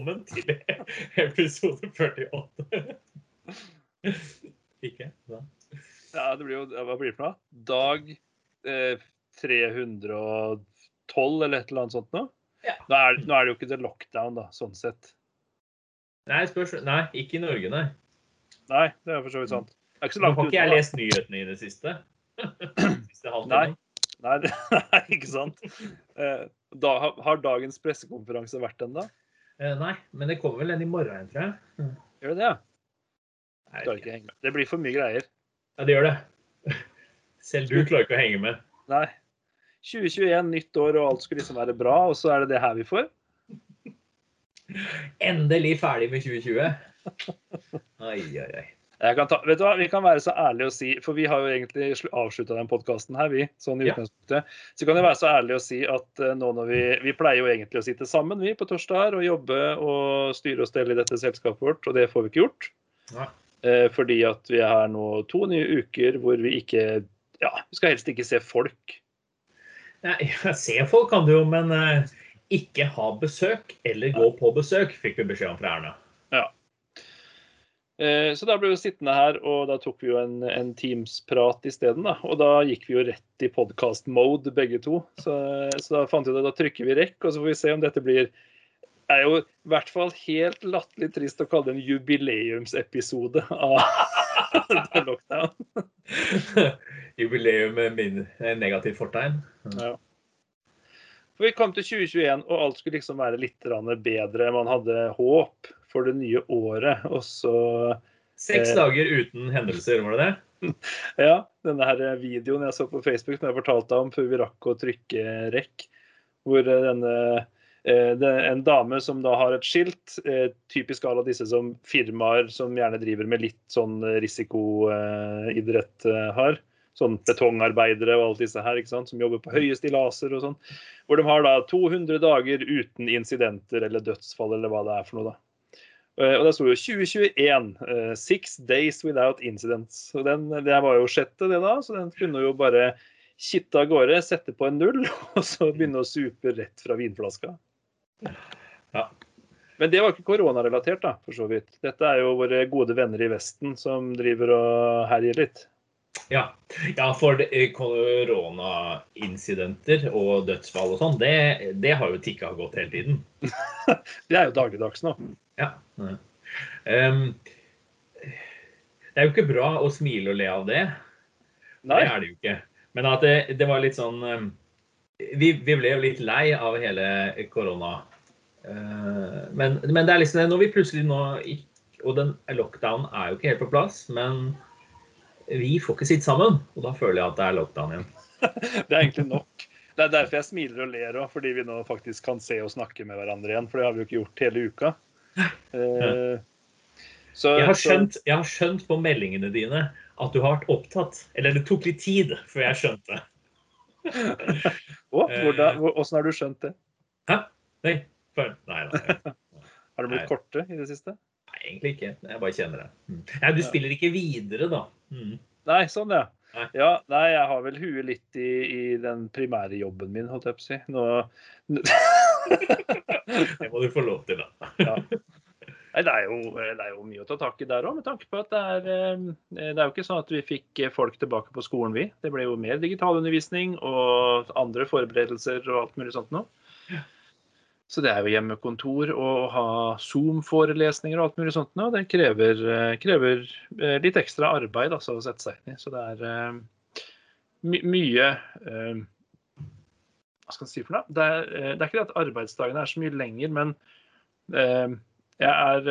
Velkommen til episode 48. Ikke? Da. Ja, det blir jo Hva blir det for noe? Dag eh, 312 eller et eller annet sånt nå? Ja. Nå, er, nå er det jo ikke det lockdown, da, sånn sett. Nei, spørs... Nei, ikke i Norge, nei. Nei, det er for så vidt sant. Det er ikke så Nå langt har ikke jeg lest nyhetene i det siste. siste. Nei. Nei, det, nei, ikke sant. Eh, da, har- har dagens pressekonferanse vært den, da? Eh, nei, men det kommer vel en i morgen tror jeg. Gjør det det? Nei, det, ikke henge med. Det blir for mye greier. Ja, det gjør det. Selv du klarer ikke å henge med. Nei. 2021, nytt år, og alt skulle liksom være bra, og så er det det her vi får? Endelig ferdig med 2020. Oi, oi, oi. Ta, vet du hva, Vi kan være så ærlige å si, for vi har jo egentlig avslutta den podkasten her, vi. sånn i Ja. utgangspunktet. Så kan vi være så ærlige å si at eh, nå når vi Vi pleier jo egentlig å sitte sammen vi på torsdager og jobbe og styre og stelle i dette selskapet vårt, og det får vi ikke gjort. Ja. Eh, fordi at vi har nå to nye uker hvor vi ikke Ja, vi skal helst ikke se folk. Nei, se folk kan du jo, men eh, ikke ha besøk eller gå på besøk, fikk vi beskjed om fra Erna. Eh, Så da ble vi sittende her, og da tok vi jo en, en Teams-prat isteden. Og da gikk vi jo rett i podkast-mode, begge to. Så, så da fant vi at da trykker vi rekk, og så får vi se om dette blir Det er jo i hvert fall helt latterlig trist å kalle det en jubileumsepisode av Lockdown. Jubileum med min eh, negativ fortegn. Ja. For vi kom til 2021, og alt skulle liksom være litt bedre. Man hadde håp for det nye året. Og så Seks Eh. dager uten hendelser, var det det? Ja, denne her videoen jeg så på Facebook som jeg fortalte om før vi rakk å trykke rekk, hvor eh, denne eh, det en dame som da har et skilt, eh, typisk alle disse som firmaer som gjerne driver med litt sånn risikoidrett eh, har. Sånn betongarbeidere og alt disse her, ikke sant, som jobber på høye stillaser og sånn. Hvor de har da 200 dager uten incidenter eller dødsfall eller hva det er for noe, da. Eh, Og det sto jo 2021, Uh, six days without incidents. Og den, det var jo sjette, det da, så den kunne jo bare kitte av gårde, sette på en null, og så begynne å supe rett fra vinflaska. Ja. Men det var ikke koronarelatert, da, for så vidt. Dette er jo våre gode venner i Vesten som driver og herjer litt. Ja, ja for eh, koronaincidenter og dødsfall og sånn, det, det har jo tikka godt hele tiden. Det er jo dagligdags nå. Ja. Ehm, det er jo ikke bra å smile og le av det. Nei, Det er det jo ikke. Men at det, det var litt sånn ehm, vi, vi ble jo litt lei av hele korona. Eh, men, men det er liksom når vi plutselig nå Og den lockdownen er jo ikke helt på plass, men vi får ikke sitte sammen. Og da føler jeg at det er lockdown igjen. det er egentlig nok. Det er derfor jeg smiler og ler òg, fordi vi nå faktisk kan se og snakke med hverandre igjen. For det har vi jo ikke gjort hele uka. Eh, så, Jeg har, skjønt, jeg har skjønt på meldingene dine at du har vært opptatt. Eller det tok litt tid før jeg skjønte. Å, hvordan, har du skjønt det? Hæ? Nei, nei, nei, nei, Har det blitt korte i det siste? Egentlig ikke. Jeg bare kjenner det. Mm. Nei, du spiller ikke videre, da. Mm. Nei, sånn ja. Nei. Ja, nei, jeg har vel huet litt i, i den primære jobben min, holdt jeg på å si. Nå, Det må du få lov til, da. ja. Nei, det er, jo, det er jo mye å ta tak i der òg, med tanke på at det er, eh, det er jo ikke sånn at vi fikk folk tilbake på skolen, vi. Det ble jo mer digitalundervisning og andre forberedelser og alt mulig sånt nå. Så det er jo hjemmekontor og å ha Zoom-forelesninger og alt mulig sånt Og Det krever, eh, krever eh, litt ekstra arbeid altså, å sette seg inn i. Så det er eh, my mye Hva skal man si for noe? Det er, det er ikke det at arbeidsdagene er så mye lenger, men jeg er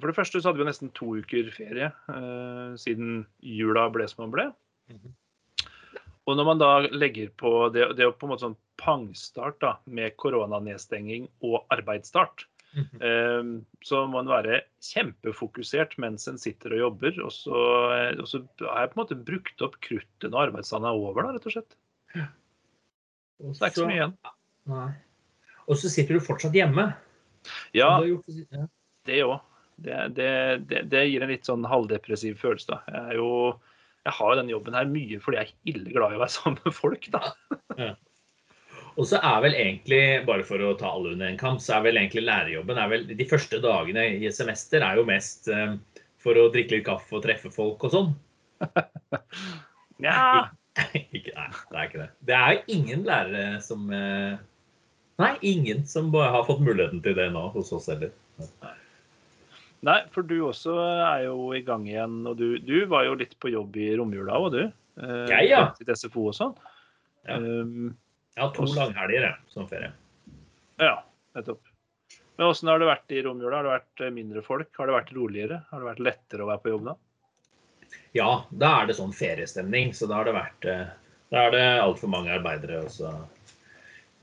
For det første så hadde vi nesten to uker ferie siden jula ble som den ble. Og når man da legger på det, det er på en måte sånn pangstart da, med koronanedstenging og arbeidsstart, Mhm. eh, så må en være kjempefokusert mens en sitter og jobber. Og så, eh, og så har jeg på en måte brukt opp kruttet når arbeidsdagen er over, da, rett og slett. Og Så det er ikke så mye igjen. Nei. Og så sitter du fortsatt hjemme. Ja. det òg. Det, det, det, det gir en litt sånn halvdepressiv følelse, da. Jeg er jo jeg har jo den jobben her mye fordi jeg er ille glad i å være sammen med folk, da. Og så er vel egentlig, bare for å ta alle under en kamp, så er vel egentlig lærerjobben er vel, De første dagene i et semester er jo mest eh, for å drikke litt kaffe og treffe folk og sånn. Ja. ikke, nei, det er ikke det. Det er ingen lærere som eh, Nei, ingen som bare har fått muligheten til det nå hos oss heller. Nei, for du også er jo i gang igjen. Og du, du var jo litt på jobb i romjula òg, du. Eh, Jeg, ja. Til SFO og sånn. Ja. Um, Jeg har to langhelger som ferie. ja, nettopp. Men åssen har det vært i romjula? Har det vært eh, mindre folk? Har det vært roligere? Har det vært lettere å være på jobb da? Ja, da er det sånn feriestemning, så da har det vært eh, Da er det altfor mange arbeidere. også.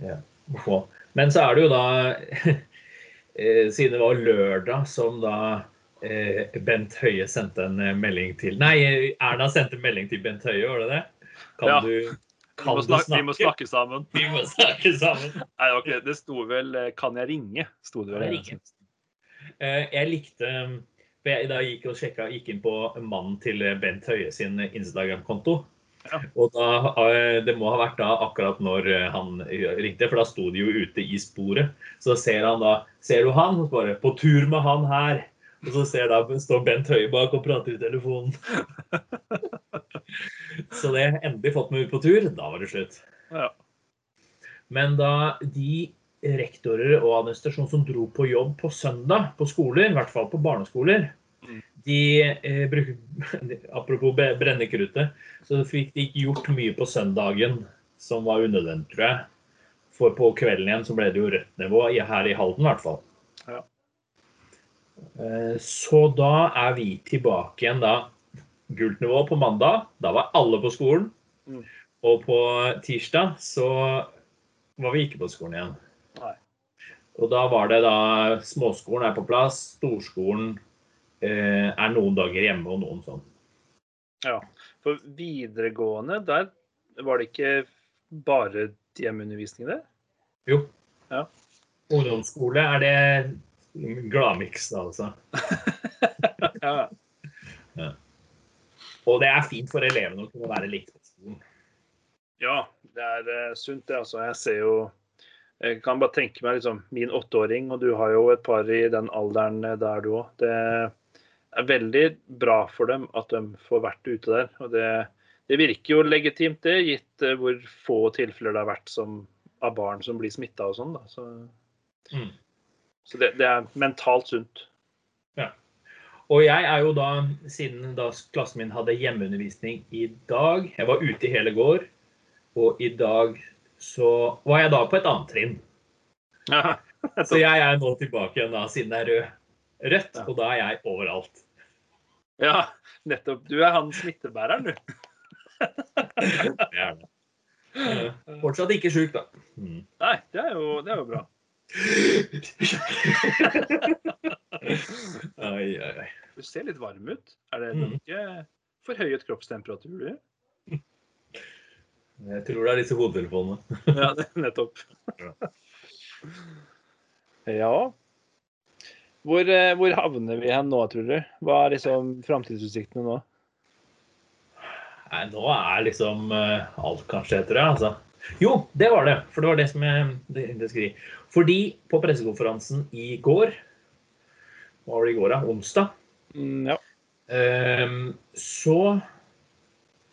ja. Men så er det jo da Siden det var lørdag som da eh, Bent Høie sendte en eh, melding til Nei, Erna sendte melding til Bent Høie, var det det? Kan Ja. du Vi kan må, du snakke, vi må snakke sammen. Vi må snakke sammen. Nei, ok, Det sto vel eh, 'Kan jeg ringe?' Sto det vel. Jeg ringe? Eh, Jeg likte for jeg da gikk og sjekka, gikk inn på mannen til Bent Høie sin Instagram-konto. Ja. Og da, eh, Det må ha vært da akkurat når eh, han ringte, for da sto de jo ute i sporet. Så ser han da Ser du han? Bare 'På tur med han her'. Og så ser da, står Bent Høie bak og prater i telefonen. så det endelig fått meg ut på tur. Da var det slutt. Ja. Men da de rektorer og administrasjon som dro på jobb på søndag på skoler, i hvert fall på barneskoler. De eh, bruk, Apropos brennekruttet, brenne kruttet, så fikk de ikke gjort mye på søndagen som var unødvendig, tror jeg. For på kvelden igjen så ble det jo rødt nivå, her i Halden i hvert fall. Ja. Eh, Så da er vi tilbake igjen da. Gult nivå på mandag. Da var alle på skolen. Mm. Og på tirsdag så var vi ikke på skolen igjen. Nei. Og da var det da Småskolen er på plass, storskolen er noen dager hjemme og noen sånn. Ja. For videregående, der var det ikke bare hjemmeundervisning der? Jo. Ja. Ungdomsskole er det gladmiks, da, altså. Ja. Og det er fint for elevene å kunne være litt på skolen. Ja, det er uh, sunt det. altså. Jeg ser jo Jeg kan bare tenke meg liksom, min åtteåring, og du har jo et par i den alderen eh, der du òg. Er veldig bra for dem at de får vært ute der. Og det, det virker jo legitimt, det, gitt eh, hvor få tilfeller det har vært som, av barn som blir smitta og sånn. Så, Mm. så det, det er mentalt sunt. Og jeg er jo da, siden da klassen min hadde hjemmeundervisning i dag Jeg var ute i hele går, og i dag så var jeg da på et annet trinn. Ja, Så jeg er nå tilbake igjen da, siden det er rød. Rødt, Ja. og da er jeg overalt. Ja nettopp. Du er han smittebæreren, du. Det er det. Eh, Fortsatt ikke sjuk, da. Mm. Nei, det er jo, det er jo bra. ai, ai, ai. Du ser litt varm ut. Er det Mhm. ikke forhøyet kroppstemperatur? du? Jeg tror det er disse hodetelefonene. Ja, nettopp. Ja. Hvor, eh, hvor havner vi hen nå, tror du? Hva er liksom framtidsutsiktene nå? Nei, nå er liksom eh, alt kanskje etter det, altså. Jo, det var det. For det var det som jeg det, det. Fordi på pressekonferansen i går, hva var det i går da? Onsdag, Mm, ja. ehm, så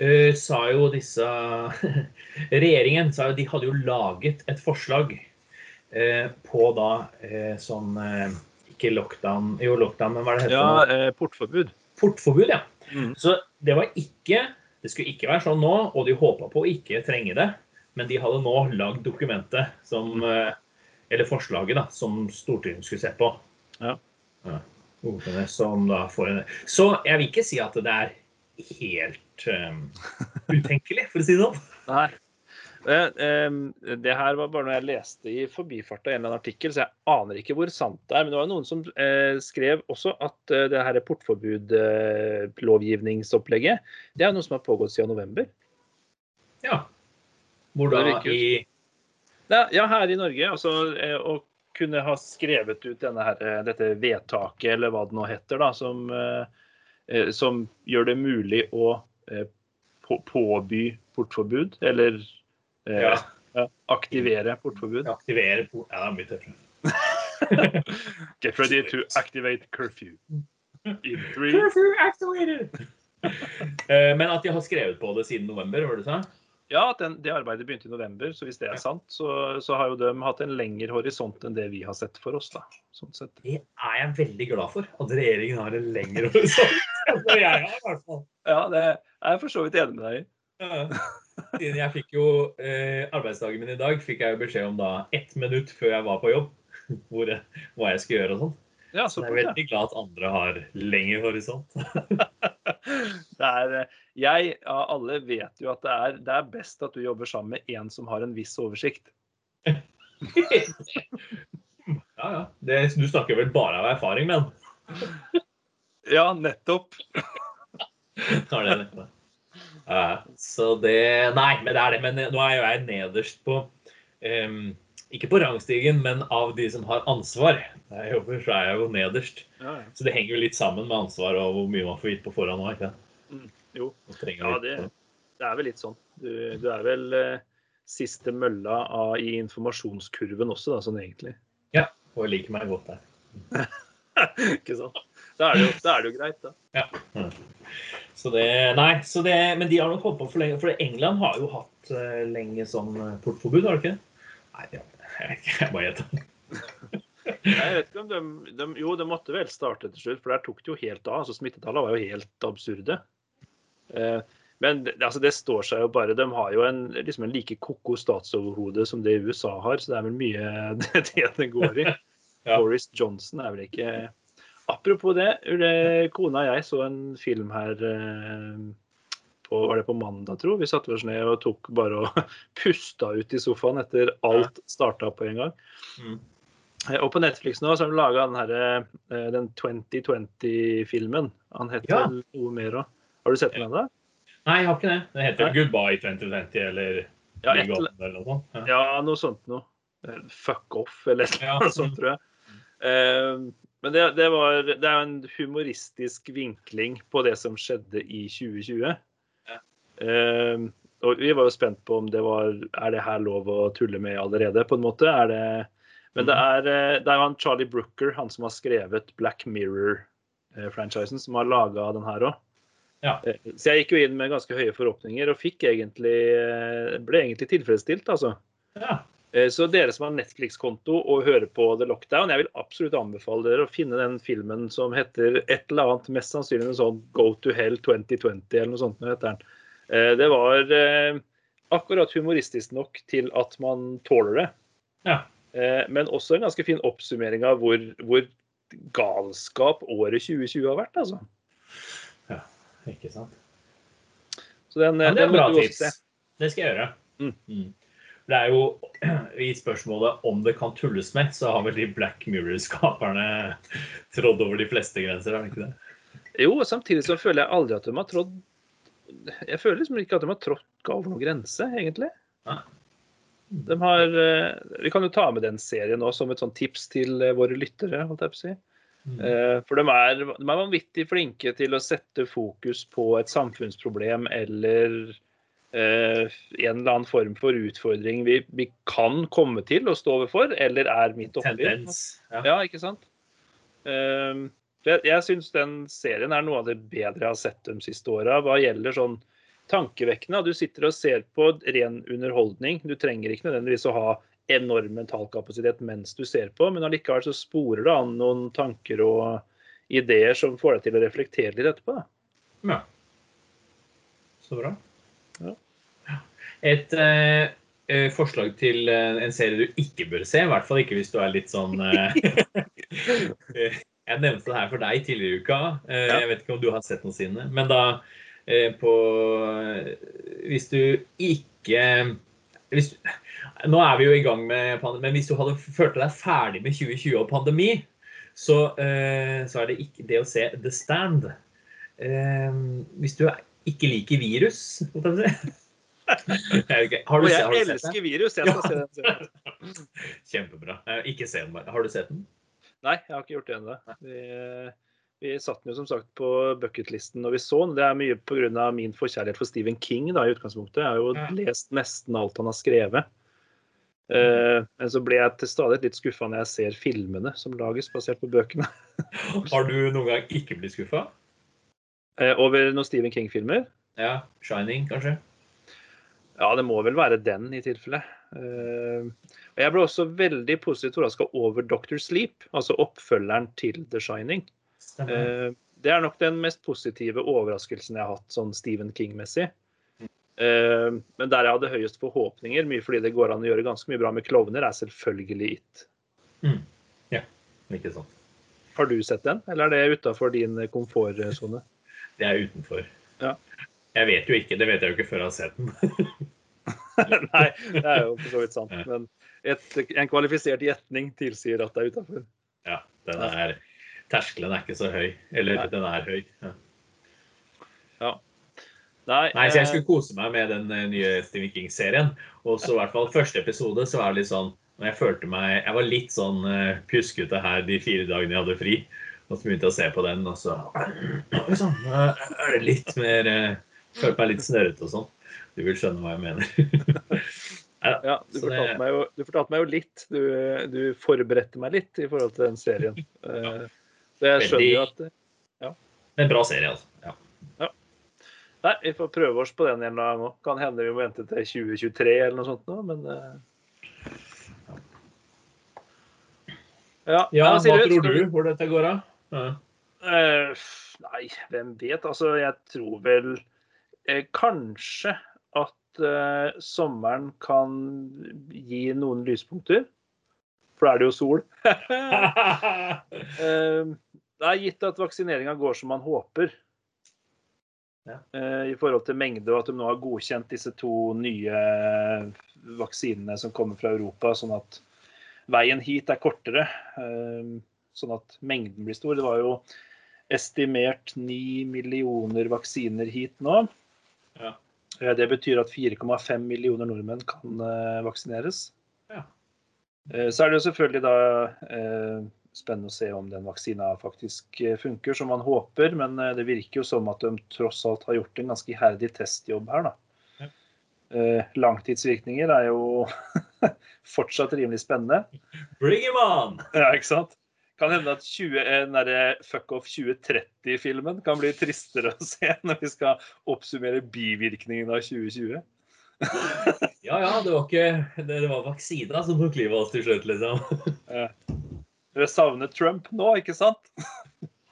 eh, sa jo disse Regjeringen sa jo de hadde jo laget et forslag på da sånn Ikke lockdown, jo lockdown, men hva er det heter? ja eh, portforbud. Portforbud, ja. Mm. Så det var ikke Det skulle ikke være sånn nå, og de håpa på å ikke trenge det. Men de hadde nå lagd dokumentet som eh, Eller forslaget, da, som Stortinget skulle se på. Ja. Ja. Ordene Som da får en Så jeg vil ikke si at det er helt um, utenkelig, for å si det sånn. Nei. Eh, em, Det her var bare noe jeg leste i forbifarta i en eller annen artikkel, så jeg aner ikke hvor sant det er. Men det var noen som eh, skrev også at eh, det her portforbudlovgivningsopplegget, det er noe som har pågått siden november. Ja. Hvor da i Ja, her i Norge. Altså eh, å kunne ha skrevet ut denne her, eh, dette vedtaket, eller hva det nå heter, da, som, eh, eh, som gjør det mulig å eh, påby portforbud, eller eh, Ja. Ja, aktivere portforbud. Aktivere port... Ja, det er mye tøffere. Get ready to activate curfew. In three Curfew activated! Eh, Men at de har skrevet på det siden november, var det du sa? Ja, den, det arbeidet begynte i november, så hvis det er sant, så, så har jo de hatt en lengre horisont enn det vi har sett for oss. da, sånn sett. Det er jeg veldig glad for. At regjeringen har en lengre horisont. Det jeg har, i hvert fall. Ja, det er jeg for så vidt enig med deg i. Ja. Siden jeg fikk jo eh, arbeidsdagen min i dag, fikk jeg jo beskjed om da ett minutt før jeg var på jobb, hvor, hva jeg skulle gjøre og sånn. Ja, Så jeg er veldig glad at andre har lengre horisont. det er, eh, jeg alle vet jo at det er, det er best at du jobber sammen med en som har en viss oversikt. Ja, ja. Det, du snakker vel bare av erfaring, men? Ja, nettopp. Har det nettopp. Ja, så det Nei, men det er det. Men nå er jo jeg nederst på um, Ikke på rangstigen, men av de som har ansvar. Der jeg jobber, så er jeg jo nederst. Ja, ja. Så det henger jo litt sammen med ansvar og hvor mye man får gitt på forhånd òg, ikke sant? Jo, Ja, det- det er vel litt sånn. Du, du er vel eh, siste mølla av, i informasjonskurven også, da, sånn egentlig. Ja. Og jeg liker meg godt der. Ikke sant? Da er det jo, da er det jo greit, da. Så det, nei, så det, men de har nok holdt på for lenge. For England har jo hatt uh, lenge sånn portforbud, har de ikke? Nei, det- jeg vet ikke. Jeg bare gjetter. Jeg vet ikke om de, de Jo, de måtte vel starte til slutt, for der tok det jo helt av. altså Smittetallene var jo helt absurde. Eh, men det, altså, det står seg jo bare. De har jo en, liksom en like ko-ko statsoverhode som det USA har, så det er vel mye det det, det går i. Ja. Boris Johnson er vel ikke Apropos det, det, kona og jeg så en film her eh, på, var det på mandag, tro. Vi satte oss ned og tok bare og pusta ut i sofaen etter alt starta på en gang. Mm. Eh, Og på Netflix nå så har de laga den, her, eh, den 2020-filmen. Han heter Ja. noe mer òg. Har du sett den ennå? Nei, jeg har ikke det. Det heter Nei. Goodbye 2020 eller Ja, et, eller noe sånt. Ja. ja, noe sånt noe. Fuck off, eller noe Ja. sånt, tror jeg. Eh, Men det, det, var, det er en humoristisk vinkling på det som skjedde i 2020. Ja. Uh, og vi var jo spent på om det var Er det her lov å tulle med allerede, på en måte? Er det, men det er, eh, det er han Charlie Brooker, han som har skrevet Black Mirror-franchisen, som har laga den her òg. Ja. Så jeg gikk jo inn med ganske høye forhåpninger og fikk egentlig, eh, ble egentlig tilfredsstilt, altså. Ja. Eh, Så dere som har Netflix-konto og hører på The Lockdown, jeg vil absolutt anbefale dere å finne den filmen som heter et eller annet, mest sannsynlig noe sånn Go to Hell 2020 eller noe sånt. Heter den. Eh, Det var eh, akkurat humoristisk nok til at man tåler det. Ja. Men også en ganske fin oppsummering av hvor, hvor galskap året 2020 har vært, altså. Ja, Ikke sant. Så den, Ja, det er den bra tips. Det skal jeg gjøre. Mm. Mm. Det er jo i spørsmålet om det kan tulles med, så har vel de Black Mirror-skaperne trådd over de fleste grenser, er det ikke det? Jo, samtidig så føler jeg aldri at de har trådd Jeg føler liksom ikke at de har trådt over noen grense, egentlig. De har eh, Vi kan jo ta med den serien òg som et sånn tips til eh, våre lyttere. holdt jeg på å si. Mm. Eh, For de er, de er vanvittig flinke til å sette fokus på et samfunnsproblem eller en eller annen form for utfordring vi, vi kan komme til å stå overfor, eller er midt oppi. Ja. Ja, ikke sant? Ehm, jeg jeg syns den serien er noe av det bedre jeg har sett de siste åra. Hva gjelder sånn tankevekkende. Du sitter og ser på ren underholdning. Du trenger ikke nødvendigvis å ha enorm mentalkapasitet mens du ser på, men allikevel så sporer det an noen tanker og ideer som får deg til å reflektere litt etterpå. Ja. Så bra. Ja. Et eh, eh, forslag til eh, en serie du ikke bør se, i hvert fall ikke hvis du er litt sånn eh, eh, Jeg nevnte det her for deg tidligere i uka. Eh, Ja. Jeg vet ikke om du har sett noensinne. Men da eh, på Hvis du ikke hvis, Nå er vi jo i gang med pandemi, men hvis du hadde følt deg ferdig med 2020 og pandemi, så, eh, så er det ikke det å se The Stand. Eh, hvis du ikke liker virus hva skal jeg si? Jeg. Har du, har du sett den? elsker virus! Jeg skal se den serien. Kjempebra. Eh, Ikke se den bare. Har du sett den? Nei, jeg har ikke gjort det ennå. Vi, vi satt den jo som sagt på bucketlisten når vi så den. Det er mye pga. min forkjærlighet for Stephen King da, i utgangspunktet. Jeg har jo Ja. lest nesten alt han har skrevet. Uh, men så ble jeg til stadighet litt skuffa når jeg ser filmene som lages basert på bøkene. Har du noen gang ikke blitt skuffa? Eh, over noen Stephen King-filmer. Ja. 'Shining', kanskje? Ja, det må vel være den i tilfelle. Eh, og jeg ble også veldig positivt overraska over Doctor Sleep, altså oppfølgeren til The Shining. Stemmer. Eh, det er nok den mest positive overraskelsen jeg har hatt sånn Stephen King-messig. Men der jeg hadde høyest forhåpninger, mye fordi det går an å gjøre ganske mye bra med klovner, er selvfølgelig It. Mm. Ja, ikke sant. Har du sett den, eller er det utafor din komfortsone? Det er utenfor. Ja. Jeg vet jo ikke, det vet jeg jo ikke før jeg har sett den. Nei, det er jo for så vidt sant. Ja. Men et, en kvalifisert gjetning tilsier at det er utafor. Ja, den er Terskelen er ikke så høy. Eller Nei. den er høy. Ja. Nei, Nei, så jeg eh, skulle kose meg med den eh, nye Stephen King-serien. Og så i hvert fall første episode så var det litt sånn jeg følte meg Jeg var litt sånn uh, pjuskete her de fire dagene jeg hadde fri. Og så begynte jeg å se på den, og så liksom, sann, er det litt mer uh, Følte meg litt snørrete og sånn. Du vil skjønne hva jeg mener. Ja, du fortalte, meg jo, du fortalte meg jo litt. Du, du forberedte meg litt i forhold til den serien. Ja. Så jeg skjønner jo at En bra serie, altså. Ja. Nei, vi får prøve oss på den en gang. Kan hende vi må vente til 2023 eller noe sånt nå, men eh, Ja, ja, hva tror du hvor dette går av? Eh, nei, hvem vet? Altså, jeg tror vel uh, kanskje at uh, sommeren kan gi noen lyspunkter. For da er det jo sol. Det er gitt at vaksineringa går som man håper. Ja. I forhold til mengde, og at de nå har godkjent disse to nye vaksinene som kommer fra Europa, sånn at veien hit er kortere. Sånn at mengden blir stor. Det var jo estimert 9 millioner vaksiner hit nå. Ja. Eh, Det betyr at 4,5 millioner nordmenn kan eh, vaksineres. Ja. Eh, Så er det jo selvfølgelig da eh, spennende å se om den vaksina faktisk funker som man håper, men det virker jo som at de tross alt har gjort en ganske iherdig testjobb her, da. Ja. Eh, Langtidsvirkninger er jo fortsatt rimelig spennende. Bring him on! Ja, ikke sant? Kan hende at 20, eh, den der Fuck Off 2030-filmen kan bli tristere å se når vi skal oppsummere bivirkningene av 2020. Ja ja, det var ikke Det, var vaksina som tok livet av oss til slutt, liksom. Dere savner Trump nå, ikke sant?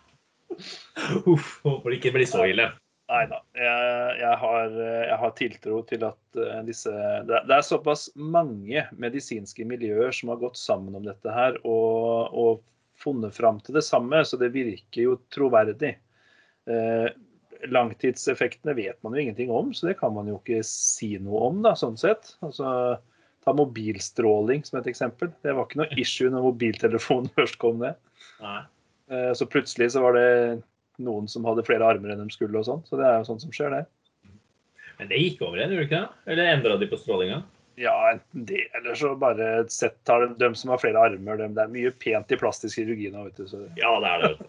Uff, håper det ikke blir så ille. Nei da. Jeg, jeg, har, jeg har tiltro til at eh, disse det, det er såpass mange medisinske miljøer som har gått sammen om dette her og, og funnet fram til det samme, så det virker jo troverdig. Eh, langtidseffektene vet man jo ingenting om, så det kan man jo ikke si noe om, da, sånn sett. Altså, ta mobilstråling som et eksempel. Det var ikke noe issue når mobiltelefonen først kom ned. Eh, Så plutselig så var det noen som hadde flere armer enn de skulle og sånn. Så det er jo sånt som skjer, det. Men det gikk over igjen, gjorde det ikke? Eller endra de på strålinga? Ja, enten det, eller så bare sett tar de, dem som har flere armer. Dem. Det er mye pent i plastisk kirurgi nå, vet du. Så. Ja, det er det.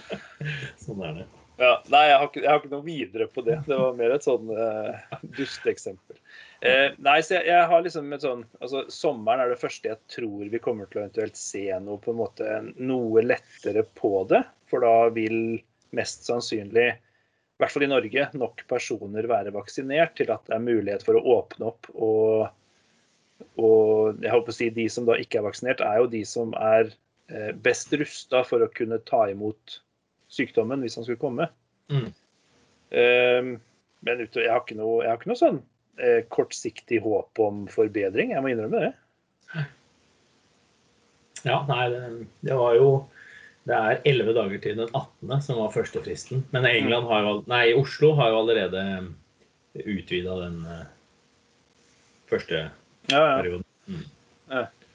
Sånn er det. Ja, nei, jeg har, ikke, jeg har ikke noe videre på det. Det var mer et sånn uh, dusteeksempel. Uh, nei, så jeg, jeg har liksom et sånn altså Sommeren er det første jeg tror vi kommer til å eventuelt se noe på en måte noe lettere på det. For da vil mest sannsynlig, i hvert fall i Norge, nok personer være vaksinert til at det er mulighet for å åpne opp. Og, og jeg håper å si de som da ikke er vaksinert, er jo de som er eh, best rusta for å kunne ta imot sykdommen hvis han skulle komme. Mm. Um, men jeg, har ikke noe, jeg har ikke noe sånn eh, kortsiktig håp om forbedring. Jeg må innrømme det. Ja, nei, det, det var jo Det er elleve dager til den 18., som var første fristen. Men England har jo, nei, Oslo har jo allerede utvida den eh, første Ja, ja. perioden. Mm.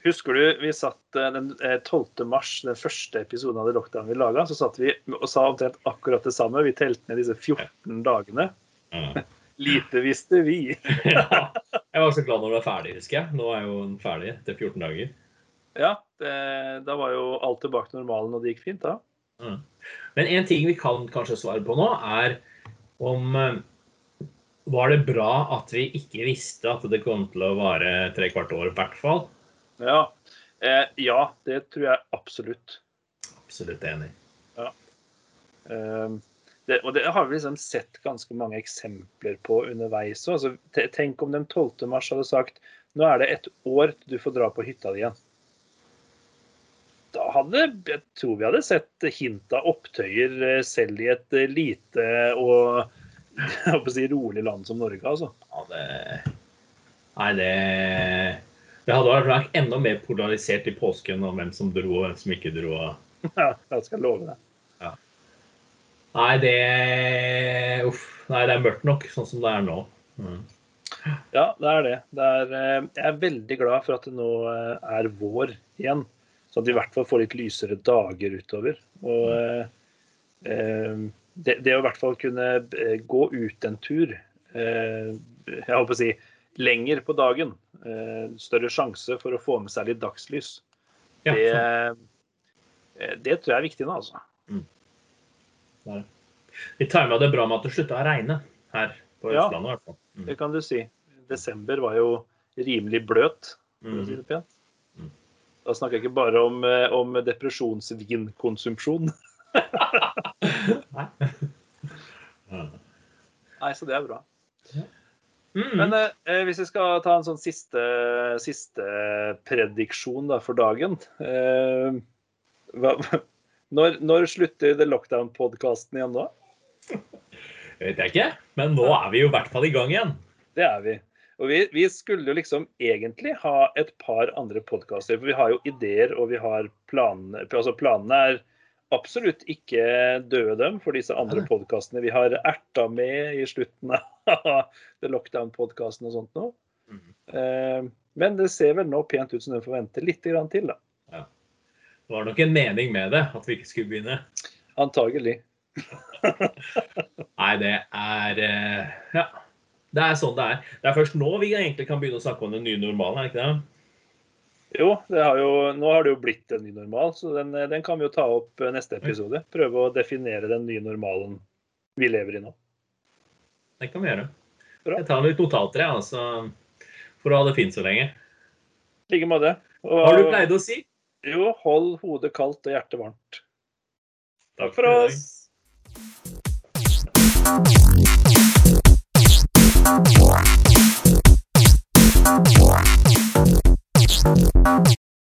Husker du vi satt eh, den eh, 12. mars, den første episoden av The Lockdown vi laga, så satt vi og sa omtrent akkurat det samme. Vi telte ned disse 14 dagene. Ja. Lite visste vi. ja. Jeg var så glad når det var ferdig, husker jeg. Nå er jo den ferdig etter 14 dager. Ja, det, da var jo alt tilbake til normalen, og det gikk fint da. Mm. Men en ting vi kan kanskje svare på nå, er om eh, var det bra at vi ikke visste at det kom til å vare tre kvart år, i hvert fall. Ja. Eh, ja, det tror jeg absolutt. Absolutt enig. Eh, det, og det har vi liksom sett ganske mange eksempler på underveis. Altså, tenk om den 12. mars hadde sagt nå er det et år til du får dra på hytta di igjen. Da hadde jeg tror vi hadde sett hint av opptøyer eh, selv i et eh, lite og jeg håper å si, rolig land som Norge, altså. Ja, det Nei, det Det hadde vært enda mer polarisert i påsken om hvem som dro og hvem som ikke dro. Ja, jeg skal love det. Nei, det Uff. Nei, det er mørkt nok sånn som det er nå. Mm. Ja, det er det. det er, eh, jeg er veldig glad for at det nå er vår igjen. Sånn at vi i hvert fall får litt lysere dager utover. Og eh, eh, det, det å i hvert fall kunne eh, gå ut en tur, eh, jeg håper å si lenger på dagen, eh, større sjanse for å få med seg litt dagslys, Ja, det, eh, det tror jeg er viktig nå, altså. Mm. er det. Vi tima det bra med at det slutta å regne her på. Østlandet. Ja. Mm. Det kan du si. Desember var jo rimelig bløt, for å si Mm. det pent. Da snakker jeg ikke bare om, eh, om depresjonsvinkonsumpsjon. Nei. Nei, så det er bra. Mm. Men eh, hvis vi skal ta en sånn siste, siste prediksjon da, for dagen eh, hva, når, når slutter The Lockdown-podkasten igjen da? Det vet jeg ikke, men nå er vi jo i hvert fall i gang igjen. Det er vi. Og vi, vi skulle jo liksom egentlig ha et par andre podkaster, for vi har jo ideer og vi har planene. Altså planene er absolutt ikke døde dem for disse andre podkastene vi har erta med i slutten av Lockdown-podkasten og sånt nå. Mm. Eh, Men det ser vel nå pent ut som den får vente litt til, da. Det var nok en mening med det, at vi ikke skulle begynne. Antagelig. Nei, det er eh, Ja. Det er sånn det er. Det er først nå vi egentlig kan begynne å snakke om den nye normalen, er det ikke det? Jo, det har jo, nå har det jo blitt en ny normal, så den, den kan vi jo ta opp eh, neste episode. Prøve å definere den nye normalen vi lever i nå. Det kan vi gjøre. Bra. Jeg tar litt notater, jeg, altså, for å ha det fint så lenge. I like måte. Hva har du pleid å si? Jo, hold hodet kaldt og hjertet varmt. Takk for i dag. oss.